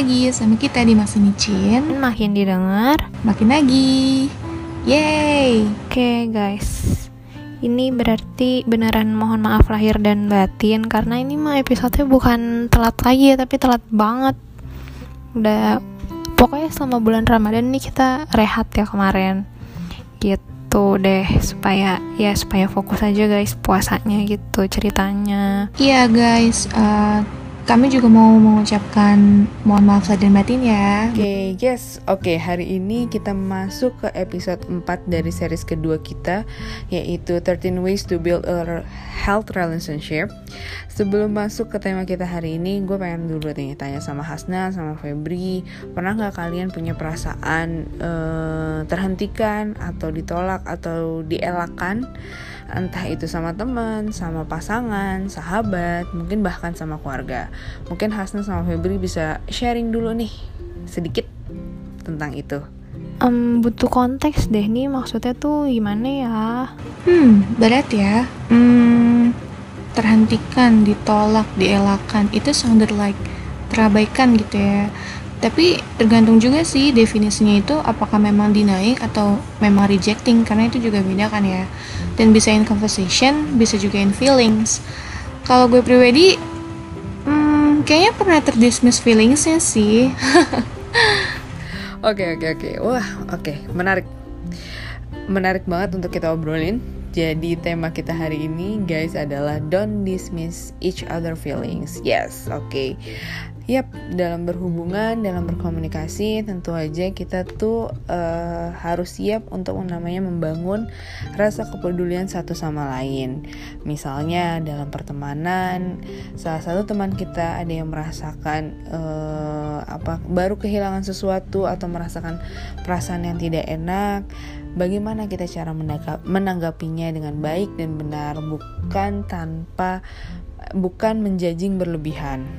lagi sama kita di Masa Micin. Makin didengar. Makin lagi. Yeay Oke guys. Ini berarti beneran mohon maaf lahir dan batin Karena ini mah episodenya bukan telat lagi ya Tapi telat banget. Udah Pokoknya selama bulan Ramadan ini kita rehat ya kemarin. Gitu deh Supaya ya supaya fokus aja guys puasanya gitu ceritanya. Iya guys uh, kami juga mau mengucapkan mohon maaf dan batin ya. Oke, okay, yes. Oke, okay, hari ini kita masuk ke episode 4 dari series kedua kita yaitu 13 Ways to Build a Health Relationship. Sebelum masuk ke tema kita hari ini, gue pengen dulu nih tanya sama Hasna, sama Febri, pernah nggak kalian punya perasaan uh, terhentikan atau ditolak atau dielakkan? Entah itu sama teman, sama pasangan, sahabat, mungkin bahkan sama keluarga. Mungkin Hasna sama Febri bisa sharing dulu nih sedikit tentang itu. Um, butuh konteks deh nih maksudnya tuh gimana ya? Hmm, berat ya. Hmm, terhentikan, ditolak, dielakkan itu sounded like terabaikan gitu ya tapi tergantung juga sih definisinya itu apakah memang dinaik atau memang rejecting karena itu juga beda kan ya dan bisa in conversation bisa juga in feelings kalau gue pribadi hmm, kayaknya pernah terdismiss feelingsnya sih oke oke oke wah oke okay. menarik menarik banget untuk kita obrolin jadi tema kita hari ini guys adalah don't dismiss each other feelings. Yes, oke. Okay. Yap, dalam berhubungan, dalam berkomunikasi, tentu aja kita tuh uh, harus siap untuk namanya membangun rasa kepedulian satu sama lain. Misalnya dalam pertemanan, salah satu teman kita ada yang merasakan uh, apa baru kehilangan sesuatu atau merasakan perasaan yang tidak enak, bagaimana kita cara menanggapinya dengan baik dan benar, bukan tanpa bukan menjajing berlebihan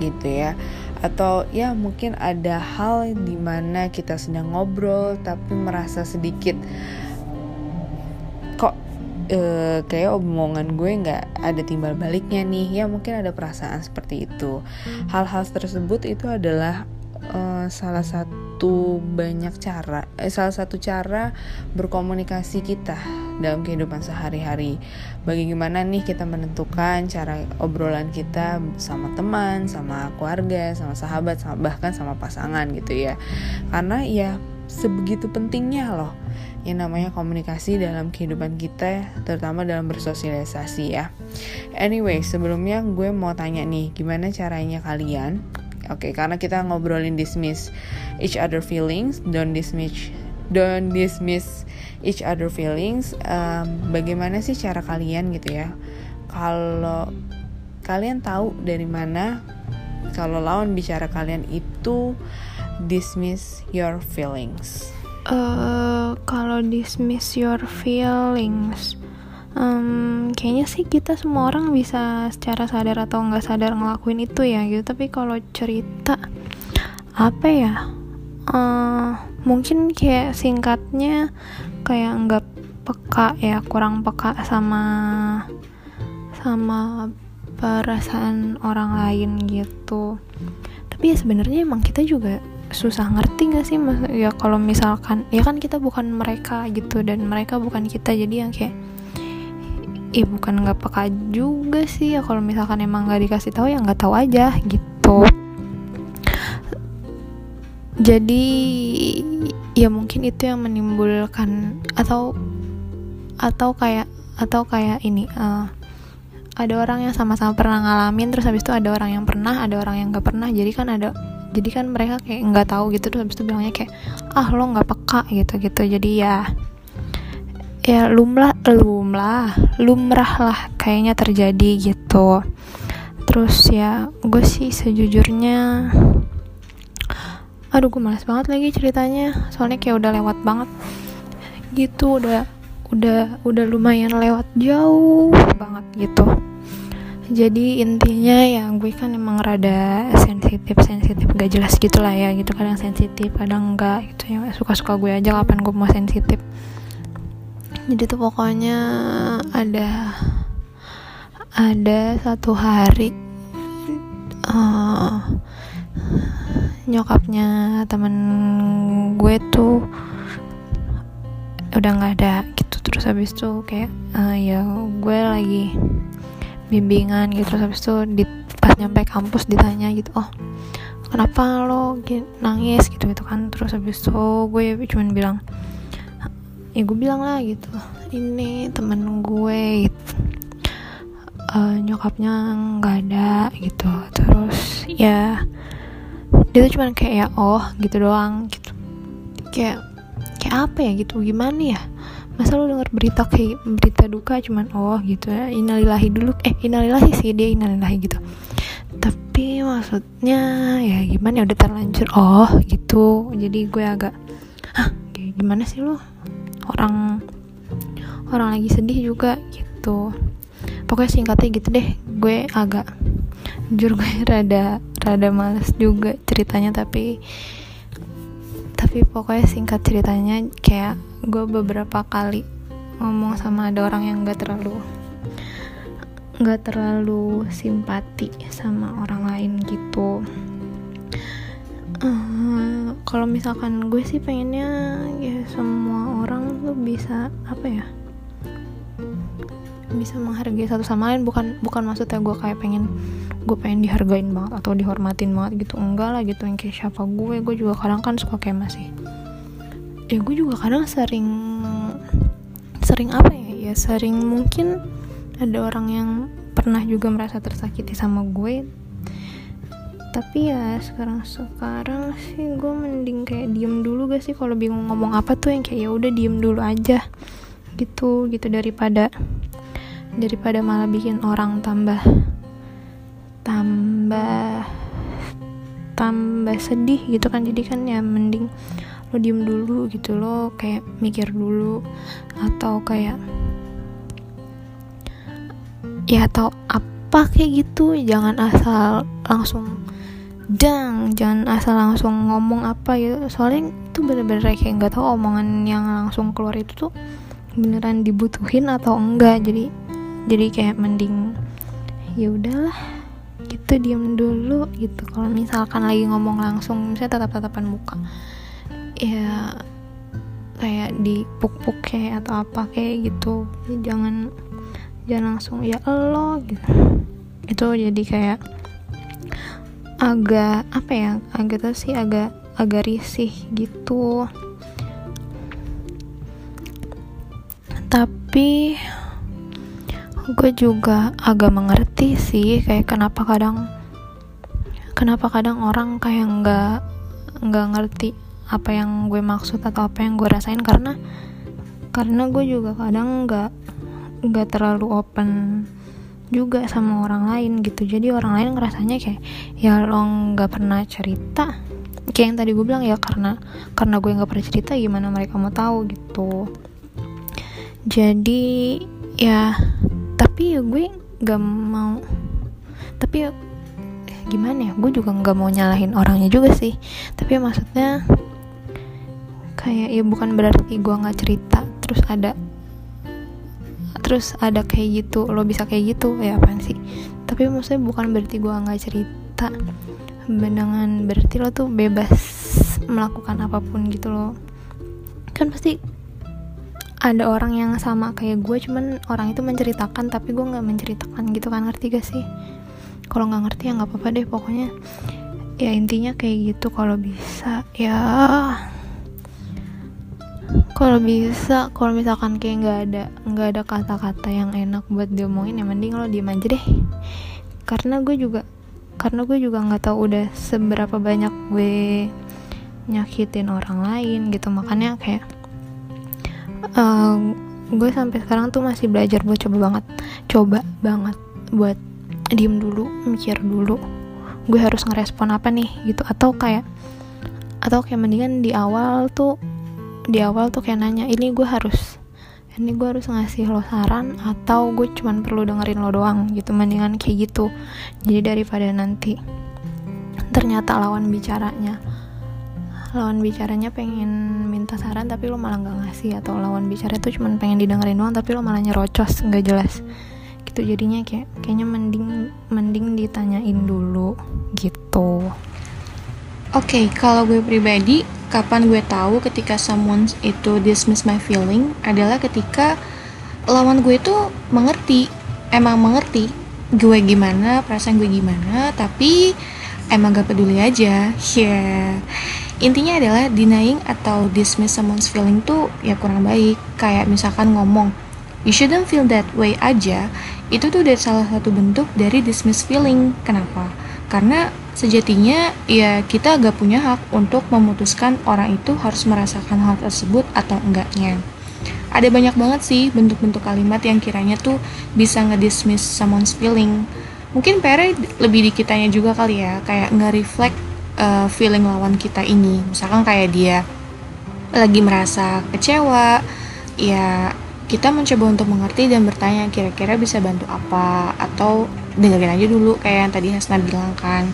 gitu ya. Atau ya mungkin ada hal di mana kita sedang ngobrol tapi merasa sedikit kok e, kayak omongan gue nggak ada timbal baliknya nih. Ya mungkin ada perasaan seperti itu. Hal-hal tersebut itu adalah e, salah satu banyak cara eh, salah satu cara berkomunikasi kita dalam kehidupan sehari-hari. Bagaimana nih kita menentukan cara obrolan kita sama teman, sama keluarga, sama sahabat, sama bahkan sama pasangan gitu ya. Karena ya sebegitu pentingnya loh yang namanya komunikasi dalam kehidupan kita terutama dalam bersosialisasi ya anyway sebelumnya gue mau tanya nih gimana caranya kalian Oke, okay, karena kita ngobrolin dismiss each other feelings, don't dismiss don't dismiss each other feelings um, bagaimana sih cara kalian gitu ya? Kalau kalian tahu dari mana kalau lawan bicara kalian itu dismiss your feelings? Uh, kalau dismiss your feelings um, kayaknya sih kita semua orang bisa secara sadar atau nggak sadar ngelakuin itu ya gitu. Tapi kalau cerita apa ya? Uh, mungkin kayak singkatnya kayak nggak peka ya kurang peka sama sama perasaan orang lain gitu. Tapi ya sebenarnya emang kita juga susah ngerti gak sih mas? Ya kalau misalkan ya kan kita bukan mereka gitu dan mereka bukan kita jadi yang kayak eh bukan nggak peka juga sih. Ya kalau misalkan emang nggak dikasih tahu ya nggak tahu aja gitu. Jadi ya mungkin itu yang menimbulkan atau atau kayak atau kayak ini uh, ada orang yang sama-sama pernah ngalamin terus habis itu ada orang yang pernah ada orang yang nggak pernah. Jadi kan ada jadi kan mereka kayak nggak tahu gitu terus habis itu bilangnya kayak ah lo nggak peka gitu gitu jadi ya ya lumrah lumrah lumrah lah kayaknya terjadi gitu. Terus ya gue sih sejujurnya aduh gue males banget lagi ceritanya. Soalnya kayak udah lewat banget. Gitu udah udah udah lumayan lewat jauh banget gitu. Jadi intinya ya gue kan emang rada sensitif sensitif gak jelas gitu lah ya gitu. Kadang sensitif kadang enggak gitu ya. Suka suka gue aja kapan gue mau sensitif. Jadi tuh pokoknya ada ada satu hari uh, nyokapnya temen gue tuh udah nggak ada gitu. Terus habis itu kayak uh, ya gue lagi bimbingan gitu. Terus habis itu di, pas nyampe kampus ditanya gitu oh kenapa lo nangis gitu gitu kan. Terus habis itu gue cuman bilang ya gue bilang lah gitu ini temen gue gitu. uh, nyokapnya nggak ada gitu. Terus ya dia tuh cuman kayak ya oh gitu doang gitu. Kayak kayak apa ya gitu. Gimana ya? Masa lu denger berita kayak berita duka cuman oh gitu ya. Inalilahi dulu. Eh inalilahi sih dia inalilahi gitu. Tapi maksudnya ya gimana ya udah terlanjur oh gitu. Jadi gue agak ah gimana sih lu? Orang orang lagi sedih juga gitu. Pokoknya singkatnya gitu deh. Gue agak jujur gue rada rada males juga ceritanya tapi tapi pokoknya singkat ceritanya kayak gue beberapa kali ngomong sama ada orang yang gak terlalu gak terlalu simpati sama orang lain gitu. Uh, kalau misalkan gue sih pengennya ya semua orang tuh bisa apa ya bisa menghargai satu sama lain. Bukan bukan maksudnya gue kayak pengen gue pengen dihargain banget atau dihormatin banget gitu. Enggak lah gitu yang kayak siapa gue. Gue juga kadang kan suka kayak masih ya gue juga kadang sering sering apa ya? Ya sering mungkin ada orang yang pernah juga merasa tersakiti sama gue. Tapi ya sekarang sekarang sih gue mending kayak diem dulu gak sih? Kalau bingung ngomong apa tuh yang kayak ya udah diem dulu aja gitu gitu. Daripada daripada malah bikin orang tambah tambah tambah sedih gitu kan. Jadi kan ya mending lo diem dulu gitu lo kayak mikir dulu. Atau kayak ya atau apa kayak gitu. Jangan asal langsung dang jangan asal langsung ngomong apa gitu soalnya itu bener-bener kayak nggak tahu omongan yang langsung keluar itu tuh beneran dibutuhin atau enggak. Jadi jadi kayak mending ya udahlah gitu diem dulu gitu. Kalau misalkan lagi ngomong langsung misalnya tatap tatapan muka ya kayak dipuk-puk kayak atau apa kayak gitu. Jangan jangan langsung ya lo gitu. Itu jadi kayak agak apa ya agak tuh sih agak agak risih gitu. Tapi gue juga agak mengerti sih kayak kenapa kadang kenapa kadang orang kayak nggak nggak ngerti apa yang gue maksud atau apa yang gue rasain. Karena karena gue juga kadang nggak nggak terlalu open juga sama orang lain gitu. Jadi orang lain ngerasanya kayak ya lo nggak pernah cerita. Kayak yang tadi gue bilang ya karena karena gue nggak pernah cerita gimana mereka mau tahu gitu. Jadi ya tapi ya gue gak mau. Tapi ya, gimana ya? Gue juga nggak mau nyalahin orangnya juga sih. Tapi maksudnya kayak ya bukan berarti gue nggak cerita terus ada terus ada kayak gitu lo bisa kayak gitu ya apaan sih? Tapi maksudnya bukan berarti gue nggak cerita. Dengan berarti lo tuh bebas melakukan apa pun gitu lo kan pasti ada orang yang sama kayak gue cuman orang itu menceritakan tapi gue nggak menceritakan gitu kan ngerti gak sih? Kalau nggak ngerti ya nggak apa-apa deh pokoknya. Ya intinya kayak gitu kalau bisa ya. Kalau bisa kalau misalkan kayak nggak ada nggak ada kata-kata yang enak buat diomongin ya mending lo diem aja deh. Karena gue juga karena gue juga nggak tahu udah seberapa banyak gue nyakitin orang lain gitu. Makanya kayak uh, gue sampai sekarang tuh masih belajar buat coba banget. Coba banget buat diem dulu mikir dulu. Gue harus ngerespon apa nih gitu. Atau kayak atau kayak mendingan di awal tuh di awal tuh kayak nanya ini gue harus ini gue harus ngasih lo saran atau gue cuman perlu dengerin lo doang? Gitu mendingan kayak gitu. Jadi daripada nanti ternyata lawan bicaranya lawan bicaranya pengen minta saran tapi lo malah nggak ngasih atau lawan bicara itu cuma pengen didengerin doang tapi lo malah nyerocos nggak jelas gitu jadinya kayak kayaknya mending mending ditanyain dulu gitu Oke, okay, kalau gue pribadi, kapan gue tahu ketika someone itu dismiss my feeling adalah ketika lawan gue itu mengerti, emang mengerti gue gimana, perasaan gue gimana, tapi emang gak peduli aja. Yeah. Intinya adalah denying atau dismiss someone's feeling tuh ya kurang baik. Kayak misalkan ngomong, you shouldn't feel that way aja, itu tuh dari salah satu bentuk dari dismiss feeling. Kenapa? Karena sejatinya ya kita gak punya hak untuk memutuskan orang itu harus merasakan hal tersebut atau enggaknya. Ada banyak banget sih bentuk-bentuk kalimat yang kiranya tuh bisa ngedismiss someone's feeling. Mungkin PR lebih di kitanya juga kali ya, kayak nge-reflect uh, feeling lawan kita ini. Misalkan kayak dia lagi merasa kecewa ya kita mencoba untuk mengerti dan bertanya kira-kira bisa bantu apa? Atau dengerin aja dulu kayak yang tadi Hasna bilang kan.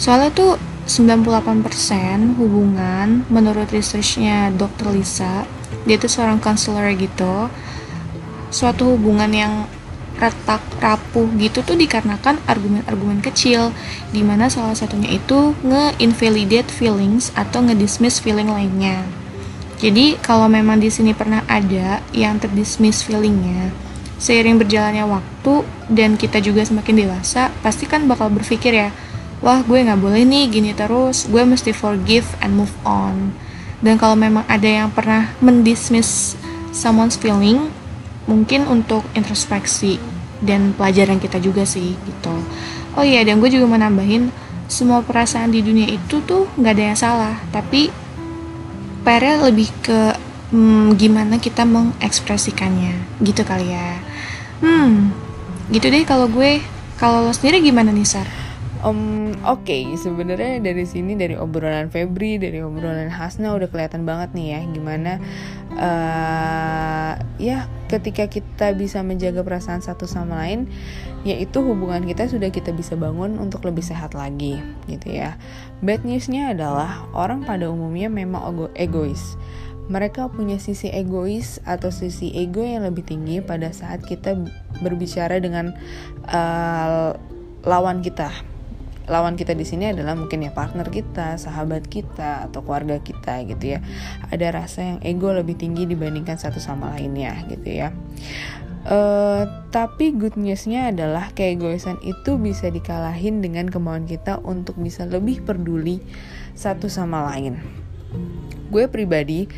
Soalnya tuh 98% hubungan menurut researchnya Dr. Lisa dia tuh seorang konselor gitu. Suatu hubungan yang retak rapuh gitu tuh dikarenakan argumen-argumen kecil di mana salah satunya itu nge-invalidate feelings atau nge-dismiss feeling lainnya. Jadi kalau memang di sini pernah ada yang terdismiss feelingnya seiring berjalannya waktu dan kita juga semakin dewasa pasti kan bakal berpikir ya wah gue nggak boleh nih gini terus gue mesti forgive and move on. Dan kalau memang ada yang pernah mendismiss someone's feeling mungkin untuk introspeksi dan pelajaran kita juga sih gitu. Oh iya dan gue juga mau nambahin semua perasaan di dunia itu tuh nggak ada yang salah tapi PR lebih ke hmm, gimana kita mengekspresikannya gitu kali ya. Hmm gitu deh kalau gue. Kalau lo sendiri gimana nih Sar? Um, Oke, okay. sebenarnya dari sini dari obrolan Febri, dari obrolan Hasna udah kelihatan banget nih ya gimana uh, ya ketika kita bisa menjaga perasaan satu sama lain, yaitu hubungan kita sudah kita bisa bangun untuk lebih sehat lagi, gitu ya. Bad newsnya adalah orang pada umumnya memang egois. Mereka punya sisi egois atau sisi ego yang lebih tinggi pada saat kita berbicara dengan uh, lawan kita lawan kita di sini adalah mungkin ya partner kita, sahabat kita atau keluarga kita gitu ya. Ada rasa yang ego lebih tinggi dibandingkan satu sama lainnya gitu ya. Uh, tapi good newsnya adalah keegoisan itu bisa dikalahin dengan kemauan kita untuk bisa lebih peduli satu sama lain. Gue pribadi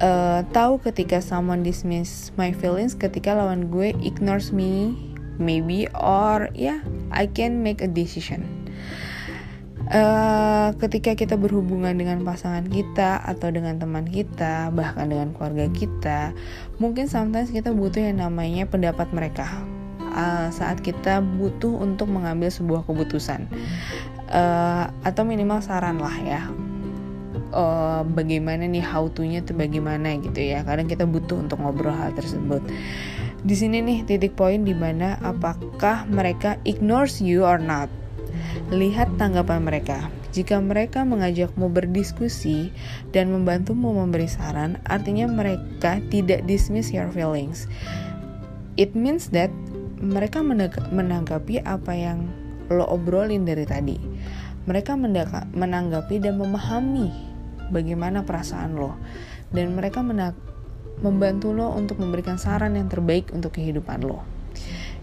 uh, tahu ketika someone dismiss my feelings ketika lawan gue ignores me maybe or ya yeah, I can make a decision uh, ketika kita berhubungan dengan pasangan kita atau dengan teman kita bahkan dengan keluarga kita mungkin sometimes kita butuh yang namanya pendapat mereka. Uh, saat kita butuh untuk mengambil sebuah keputusan. Uh, atau minimal saran lah ya. Uh, bagaimana nih how to-nya tuh bagaimana gitu ya. Kadang kita butuh untuk ngobrol hal tersebut. Di sini nih titik poin di mana apakah mereka ignores you or not Lihat tanggapan mereka. Jika mereka mengajakmu berdiskusi dan membantumu memberi saran, artinya mereka tidak dismiss your feelings. It means that mereka menanggapi apa yang lo obrolin dari tadi. Mereka menanggapi dan memahami bagaimana perasaan lo, dan mereka membantu lo untuk memberikan saran yang terbaik untuk kehidupan lo.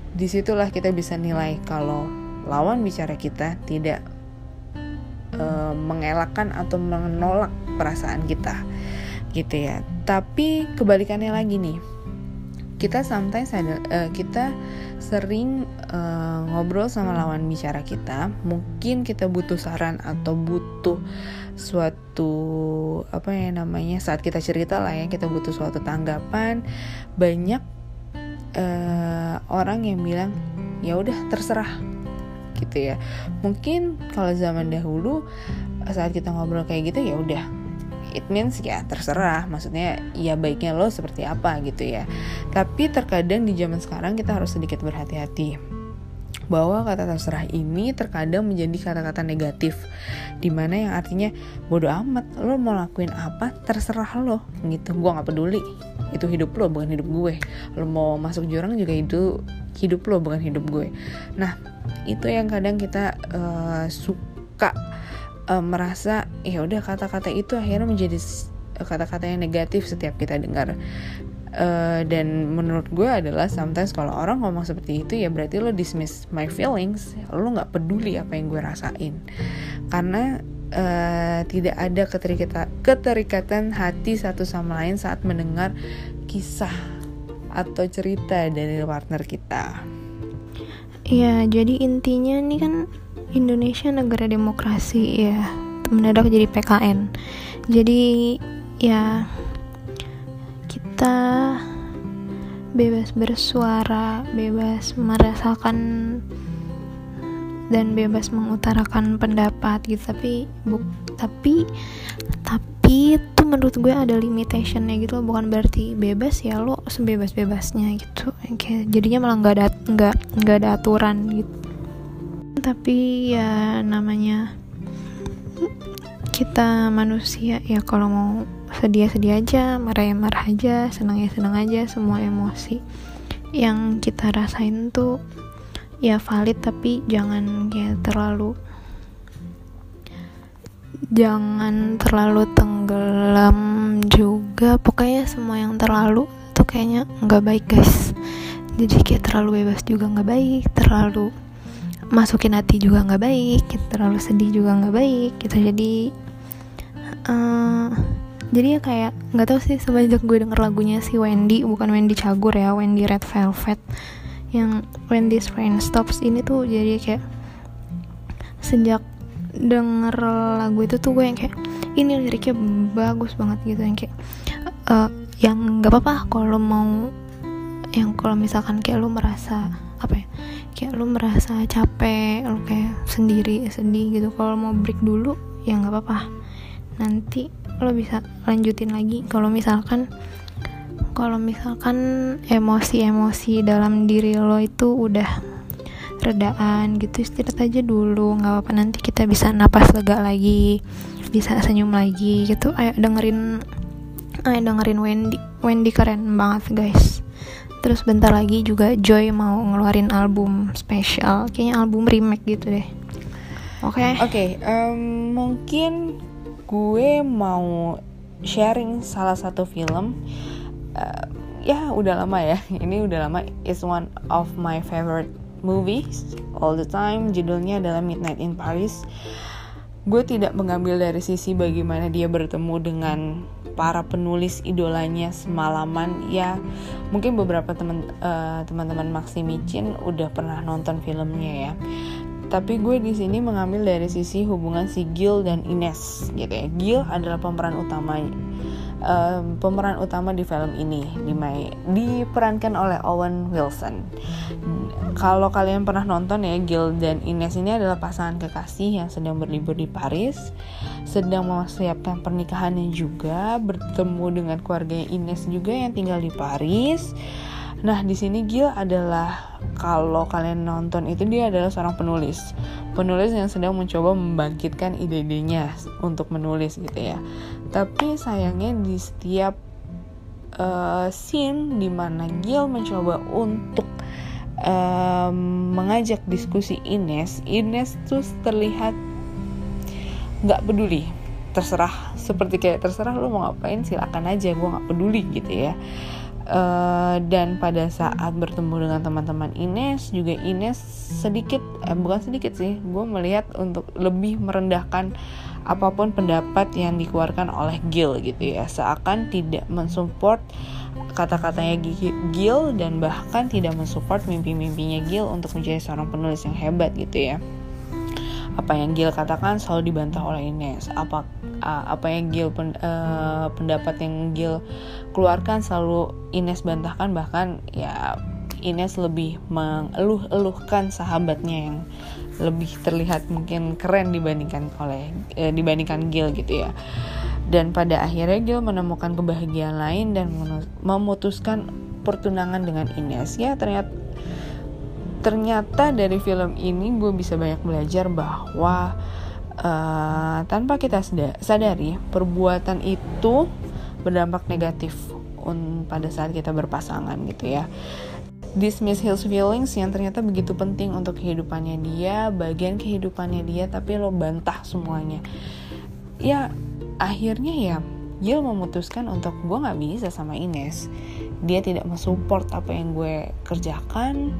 Di situlah kita bisa nilai kalau lawan bicara kita tidak uh, mengelakkan atau menolak perasaan kita gitu ya. Tapi kebalikannya lagi nih kita sometimes uh, kita sering uh, ngobrol sama lawan bicara kita. Mungkin kita butuh saran atau butuh suatu apa ya namanya saat kita cerita lah ya kita butuh suatu tanggapan. Banyak uh, orang yang bilang ya udah terserah gitu ya. Mungkin kalau zaman dahulu saat kita ngobrol kayak gitu ya udah. It means ya terserah. Maksudnya ya baiknya lo seperti apa gitu ya. Tapi terkadang di zaman sekarang kita harus sedikit berhati-hati. Bahwa kata terserah ini terkadang menjadi kata-kata negatif. Di mana yang artinya bodoh amat lo mau lakuin apa terserah lo. Gitu. Gue nggak peduli. Itu hidup lo bukan hidup gue. Lo mau masuk jurang juga itu hidup lo bukan hidup gue. Nah itu yang kadang kita uh, suka uh, merasa ya udah kata-kata itu akhirnya menjadi kata-kata yang negatif setiap kita dengar. Uh, dan menurut gue adalah sometimes kalau orang ngomong seperti itu ya berarti lo dismiss my feelings lo nggak peduli apa yang gue rasain. Karena uh, tidak ada keterikatan keterikatan hati satu sama lain saat mendengar kisah atau cerita dari partner kita. Iya, jadi intinya nih kan Indonesia negara demokrasi ya, mendadak jadi PKN. Jadi ya kita bebas bersuara, bebas merasakan dan bebas mengutarakan pendapat gitu tapi bu tapi itu menurut gue ada limitationnya gitu loh. Bukan berarti bebas ya lo sebebas bebasnya gitu. Kayak jadinya malah nggak ada nggak nggak ada aturan gitu. Tapi ya namanya kita manusia ya kalau mau sedih sedih aja marah ya marah aja senang ya senang aja semua emosi yang kita rasain tuh ya valid tapi jangan kayak terlalu jangan terlalu tenggelam juga. Pokoknya semua yang terlalu tuh kayaknya nggak baik guys. Jadi kayak terlalu bebas juga nggak baik terlalu masukin hati juga nggak baik terlalu sedih juga nggak baik gitu. Jadi uh, jadi ya kayak nggak tahu sih semenjak gue denger lagunya si Wendy bukan Wendy Cagur ya Wendy Red Velvet yang When This Rain Stops ini tuh jadi kayak sejak denger lagu itu tuh gue yang kayak ini liriknya bagus banget gitu yang kayak uh, yang nggak apa-apa kalau mau yang kalau misalkan kayak lu merasa apa ya kayak lu merasa capek lu kayak sendiri sedih gitu kalau mau break dulu ya nggak apa-apa. Nanti lo bisa lanjutin lagi kalau misalkan kalau misalkan emosi-emosi dalam diri lo itu udah redaan gitu istirahat aja dulu nggak apa-apa. Nanti kita bisa napas lega lagi bisa senyum lagi gitu. Ayo dengerin ayo dengerin Wendy Wendy keren banget guys. Terus bentar lagi juga Joy mau ngeluarin album spesial kayaknya album remake gitu deh. Oke? Okay? oke okay, um, mungkin gue mau sharing salah satu film. Uh, ya udah lama ya. Ini udah lama. Is one of my favorite movies all the time. Judulnya adalah Midnight in Paris gue tidak mengambil dari sisi bagaimana dia bertemu dengan para penulis idolanya semalaman. Ya mungkin beberapa teman uh, teman-teman Maxi Micin udah pernah nonton filmnya ya. Tapi gue di sini mengambil dari sisi hubungan si Gil dan Ines gitu ya. Gil adalah pemeran utama um, pemeran utama di film ini dimai, diperankan oleh Owen Wilson. Kalau kalian pernah nonton ya, Gil dan Ines ini adalah pasangan kekasih yang sedang berlibur di Paris, sedang mempersiapkan pernikahannya juga, bertemu dengan keluarga Ines juga yang tinggal di Paris. Nah, di sini Gil adalah kalau kalian nonton itu dia adalah seorang penulis. Penulis yang sedang mencoba membangkitkan ide-idenya untuk menulis gitu ya. Tapi sayangnya di setiap uh, scene di mana Gil mencoba untuk um, mengajak diskusi Ines, Ines tuh terlihat nggak peduli. Terserah seperti kayak terserah lu mau ngapain silakan aja gue nggak peduli gitu ya Uh, dan pada saat bertemu dengan teman-teman Ines juga Ines sedikit eh, bukan sedikit sih gue melihat untuk lebih merendahkan apa pun pendapat yang dikeluarkan oleh Gil gitu ya. Seakan tidak mensupport kata-katanya Gil dan bahkan tidak mensupport mimpi-mimpinya Gil untuk menjadi seorang penulis yang hebat gitu ya apa yang Gil katakan selalu dibantah oleh Ines. Apa apa yang Gil pen, uh, pendapat yang Gil keluarkan selalu Ines bantahkan. Bahkan ya Ines lebih mengeluh-eluhkan sahabatnya yang lebih terlihat mungkin keren dibandingkan oleh uh, dibandingkan Gil gitu ya. Dan pada akhirnya Gil menemukan kebahagiaan lain dan memutuskan pertunangan dengan Ines. Ya ternyata ternyata dari film ini gue bisa banyak belajar bahwa uh, tanpa kita sadari perbuatan itu berdampak negatif pada saat kita berpasangan gitu ya dismiss his feelings yang ternyata begitu penting untuk kehidupannya dia, bagian kehidupannya dia, tapi lo bantah semuanya. Ya akhirnya ya Gil memutuskan untuk gue nggak bisa sama Ines. Dia tidak mensupport apa yang gue kerjakan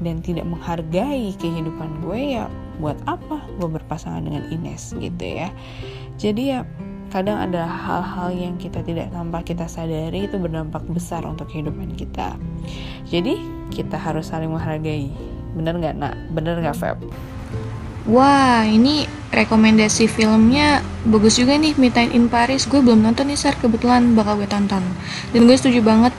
dan tidak menghargai kehidupan gue ya buat apa gue berpasangan dengan Ines gitu ya. Jadi ya kadang ada hal-hal yang kita tidak tanpa kita sadari itu berdampak besar untuk kehidupan kita. Jadi kita harus saling menghargai. Bener nggak nak? Bener nggak Feb? Wah, ini rekomendasi filmnya bagus juga nih Midnight in Paris. Gue belum nonton nih, Sar. Kebetulan bakal gue tonton. Dan gue setuju banget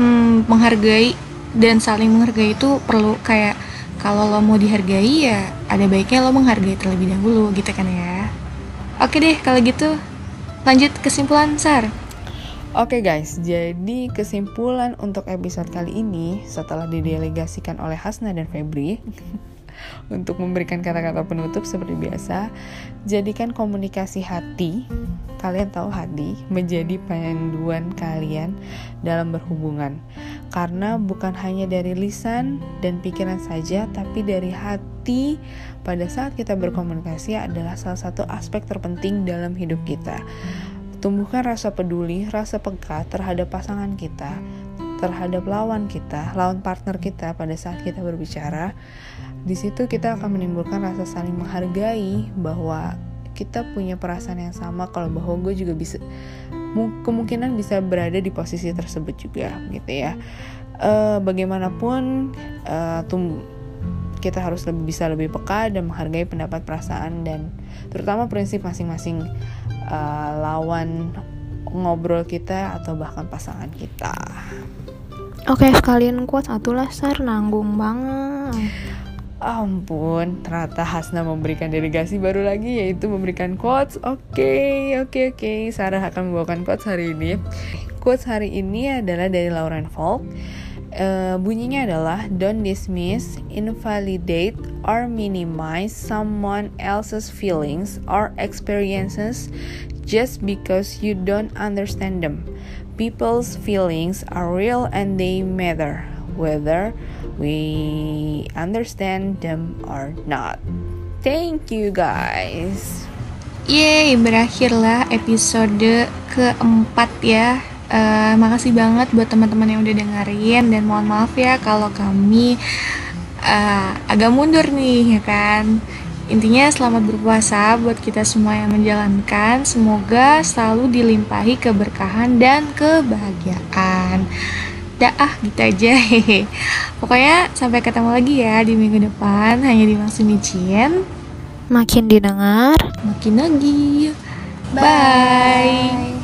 hmm, menghargai dan saling menghargai itu perlu kayak kalau lo mau dihargai ya ada baiknya lo menghargai terlebih dahulu gitu kan ya. Oke deh, kalau gitu lanjut kesimpulan, Sar. Oke okay guys, jadi kesimpulan untuk episode kali ini setelah didelegasikan oleh Hasna dan Febri untuk memberikan kata-kata penutup seperti biasa, jadikan komunikasi hati, kalian tahu hati, menjadi panduan kalian dalam berhubungan. Karena bukan hanya dari lisan dan pikiran saja, tapi dari hati. Pada saat kita berkomunikasi adalah salah satu aspek terpenting dalam hidup kita. Tumbuhkan rasa peduli, rasa peka terhadap pasangan kita, terhadap lawan kita, lawan partner kita pada saat kita berbicara, di situ kita akan menimbulkan rasa saling menghargai bahwa kita punya perasaan yang sama. Kalau bahwa gue juga bisa kemungkinan bisa berada di posisi tersebut juga gitu ya uh, bagaimanapun uh, tum kita harus lebih bisa lebih peka dan menghargai pendapat perasaan dan terutama prinsip masing-masing uh, lawan ngobrol kita atau bahkan pasangan kita. Oke, sekalian kuat satu lah, Sar. Nanggung banget. Ampun, ternyata Hasna memberikan delegasi baru lagi yaitu memberikan quotes. Oke, okay, oke, okay, oke. Okay. Sarah akan membawakan quotes hari ini. Quotes hari ini adalah dari Lauren Falk. Uh, bunyinya adalah Don't dismiss, invalidate, or minimize someone else's feelings or experiences just because you don't understand them. People's feelings are real and they matter, whether we understand them or not. Thank you guys. Yeay, berakhirlah episode keempat ya. Uh, makasih banget buat teman-teman yang udah dengerin dan mohon maaf ya kalau kami uh, agak mundur nih ya kan. Intinya selamat berpuasa buat kita semua yang menjalankan. Semoga selalu dilimpahi keberkahan dan kebahagiaan dah ah gitu aja. Hehe pokoknya sampai ketemu lagi ya di minggu depan. Hanya di Maksud Micin makin didengar. Makin lagi bye, bye.